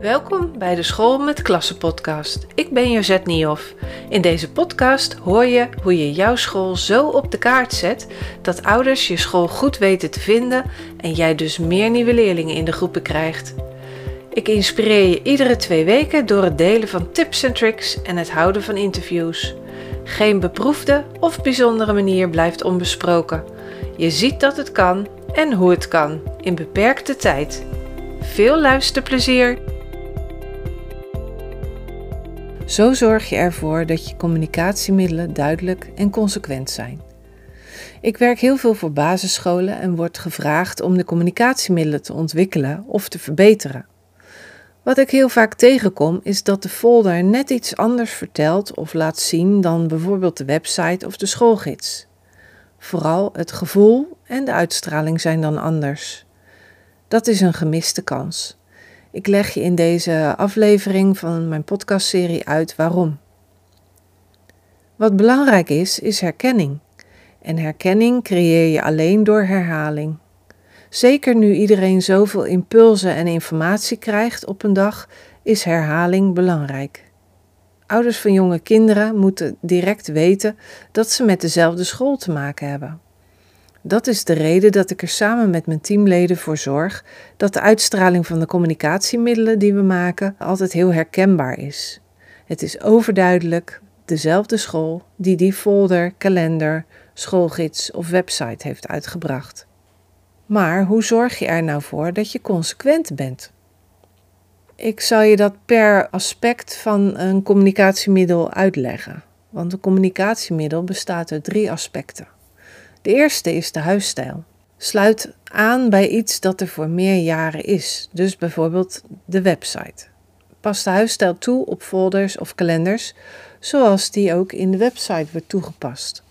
Welkom bij de School met Klassen podcast. Ik ben Josette Niehoff. In deze podcast hoor je hoe je jouw school zo op de kaart zet dat ouders je school goed weten te vinden en jij dus meer nieuwe leerlingen in de groepen krijgt. Ik inspireer je iedere twee weken door het delen van tips en tricks en het houden van interviews. Geen beproefde of bijzondere manier blijft onbesproken. Je ziet dat het kan en hoe het kan in beperkte tijd. Veel luisterplezier! Zo zorg je ervoor dat je communicatiemiddelen duidelijk en consequent zijn. Ik werk heel veel voor basisscholen en word gevraagd om de communicatiemiddelen te ontwikkelen of te verbeteren. Wat ik heel vaak tegenkom is dat de folder net iets anders vertelt of laat zien dan bijvoorbeeld de website of de schoolgids. Vooral het gevoel en de uitstraling zijn dan anders. Dat is een gemiste kans. Ik leg je in deze aflevering van mijn podcastserie uit waarom. Wat belangrijk is, is herkenning. En herkenning creëer je alleen door herhaling. Zeker nu iedereen zoveel impulsen en informatie krijgt op een dag, is herhaling belangrijk. Ouders van jonge kinderen moeten direct weten dat ze met dezelfde school te maken hebben. Dat is de reden dat ik er samen met mijn teamleden voor zorg dat de uitstraling van de communicatiemiddelen die we maken altijd heel herkenbaar is. Het is overduidelijk dezelfde school die die folder, kalender, schoolgids of website heeft uitgebracht. Maar hoe zorg je er nou voor dat je consequent bent? Ik zal je dat per aspect van een communicatiemiddel uitleggen. Want een communicatiemiddel bestaat uit drie aspecten. De eerste is de huisstijl. Sluit aan bij iets dat er voor meer jaren is, dus bijvoorbeeld de website. Pas de huisstijl toe op folders of kalenders, zoals die ook in de website wordt toegepast.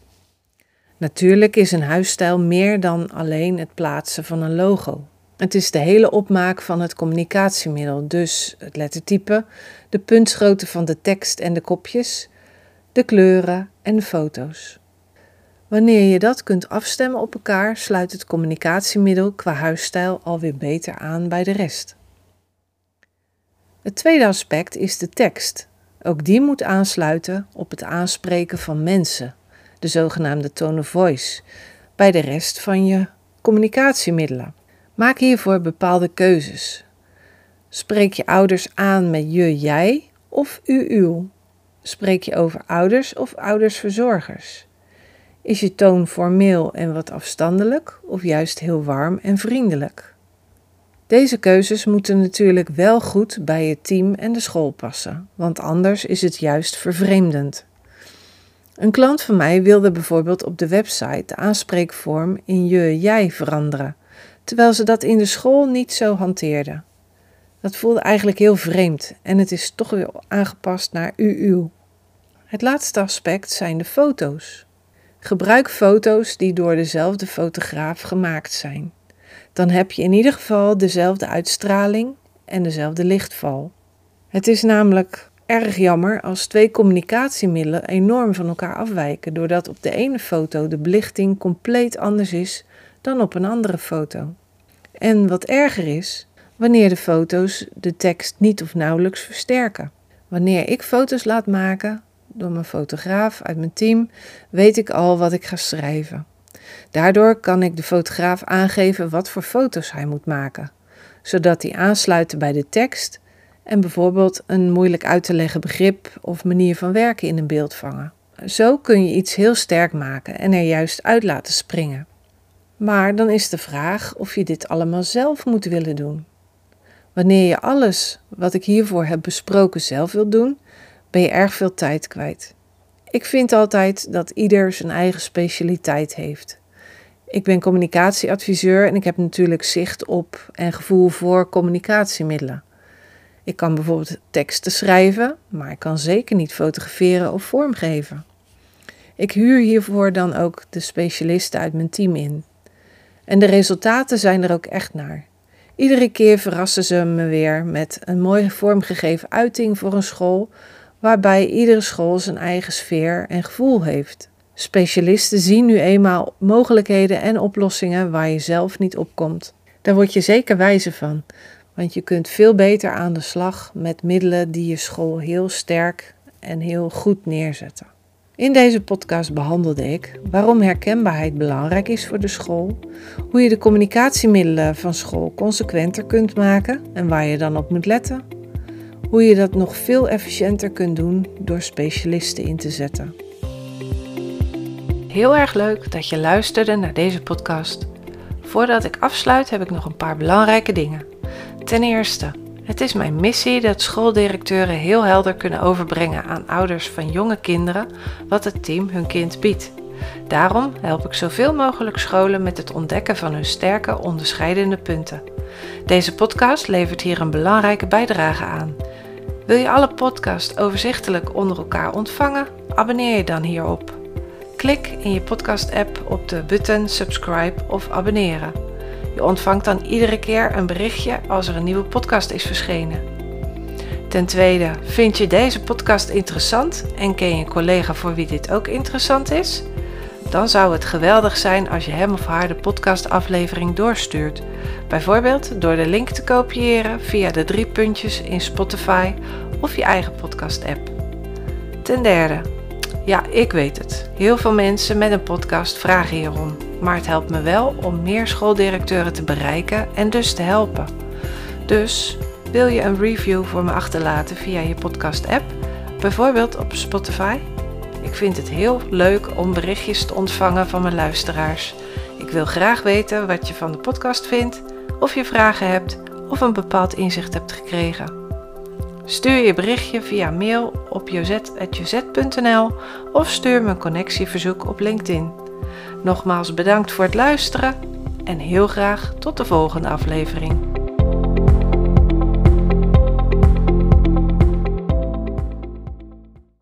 Natuurlijk is een huisstijl meer dan alleen het plaatsen van een logo. Het is de hele opmaak van het communicatiemiddel, dus het lettertype, de puntsgrootte van de tekst en de kopjes, de kleuren en de foto's. Wanneer je dat kunt afstemmen op elkaar, sluit het communicatiemiddel qua huisstijl alweer beter aan bij de rest. Het tweede aspect is de tekst. Ook die moet aansluiten op het aanspreken van mensen, de zogenaamde tone of voice, bij de rest van je communicatiemiddelen. Maak hiervoor bepaalde keuzes. Spreek je ouders aan met je, jij of u, uw? Spreek je over ouders of oudersverzorgers? Is je toon formeel en wat afstandelijk of juist heel warm en vriendelijk? Deze keuzes moeten natuurlijk wel goed bij je team en de school passen, want anders is het juist vervreemdend. Een klant van mij wilde bijvoorbeeld op de website de aanspreekvorm in je-jij veranderen, terwijl ze dat in de school niet zo hanteerde. Dat voelde eigenlijk heel vreemd en het is toch weer aangepast naar u-uw. Het laatste aspect zijn de foto's. Gebruik foto's die door dezelfde fotograaf gemaakt zijn. Dan heb je in ieder geval dezelfde uitstraling en dezelfde lichtval. Het is namelijk erg jammer als twee communicatiemiddelen enorm van elkaar afwijken, doordat op de ene foto de belichting compleet anders is dan op een andere foto. En wat erger is, wanneer de foto's de tekst niet of nauwelijks versterken. Wanneer ik foto's laat maken, door mijn fotograaf uit mijn team, weet ik al wat ik ga schrijven. Daardoor kan ik de fotograaf aangeven wat voor foto's hij moet maken, zodat die aansluiten bij de tekst en bijvoorbeeld een moeilijk uit te leggen begrip of manier van werken in een beeld vangen. Zo kun je iets heel sterk maken en er juist uit laten springen. Maar dan is de vraag of je dit allemaal zelf moet willen doen. Wanneer je alles wat ik hiervoor heb besproken zelf wilt doen, ben je erg veel tijd kwijt. Ik vind altijd dat ieder zijn eigen specialiteit heeft. Ik ben communicatieadviseur en ik heb natuurlijk zicht op en gevoel voor communicatiemiddelen. Ik kan bijvoorbeeld teksten schrijven, maar ik kan zeker niet fotograferen of vormgeven. Ik huur hiervoor dan ook de specialisten uit mijn team in. En de resultaten zijn er ook echt naar. Iedere keer verrassen ze me weer met een mooi vormgegeven uiting voor een school waarbij iedere school zijn eigen sfeer en gevoel heeft. Specialisten zien nu eenmaal mogelijkheden en oplossingen waar je zelf niet op komt. Daar word je zeker wijzer van, Want je kunt veel beter aan de slag met middelen die je school heel sterk en heel goed neerzetten. In deze podcast behandelde ik waarom herkenbaarheid belangrijk is voor de school, hoe je de communicatiemiddelen van school consequenter kunt maken en waar je dan op moet letten, hoe je dat nog veel efficiënter kunt doen door specialisten in te zetten. Heel erg leuk dat je luisterde naar deze podcast. Voordat ik afsluit heb ik nog een paar belangrijke dingen. Ten eerste, het is mijn missie dat schooldirecteuren heel helder kunnen overbrengen aan ouders van jonge kinderen wat het team hun kind biedt. Daarom help ik zoveel mogelijk scholen met het ontdekken van hun sterke onderscheidende punten. Deze podcast levert hier een belangrijke bijdrage aan. Wil je alle podcasts overzichtelijk onder elkaar ontvangen? Abonneer je dan hierop. Klik in je podcast-app op de button subscribe of abonneren. Je ontvangt dan iedere keer een berichtje als er een nieuwe podcast is verschenen. Ten tweede, vind je deze podcast interessant en ken je een collega voor wie dit ook interessant is? Dan zou het geweldig zijn als je hem of haar de podcastaflevering doorstuurt. Bijvoorbeeld door de link te kopiëren via de drie puntjes in Spotify of je eigen podcast-app. Ten derde, ja, ik weet het. Heel veel mensen met een podcast vragen hierom. Maar het helpt me wel om meer schooldirecteuren te bereiken en dus te helpen. Dus wil je een review voor me achterlaten via je podcast-app, bijvoorbeeld op Spotify? Ik vind het heel leuk om berichtjes te ontvangen van mijn luisteraars. Ik wil graag weten wat je van de podcast vindt, of je vragen hebt of een bepaald inzicht hebt gekregen. Stuur je berichtje via mail op jozet.jozet.nl of stuur me een connectieverzoek op LinkedIn. Nogmaals bedankt voor het luisteren en heel graag tot de volgende aflevering.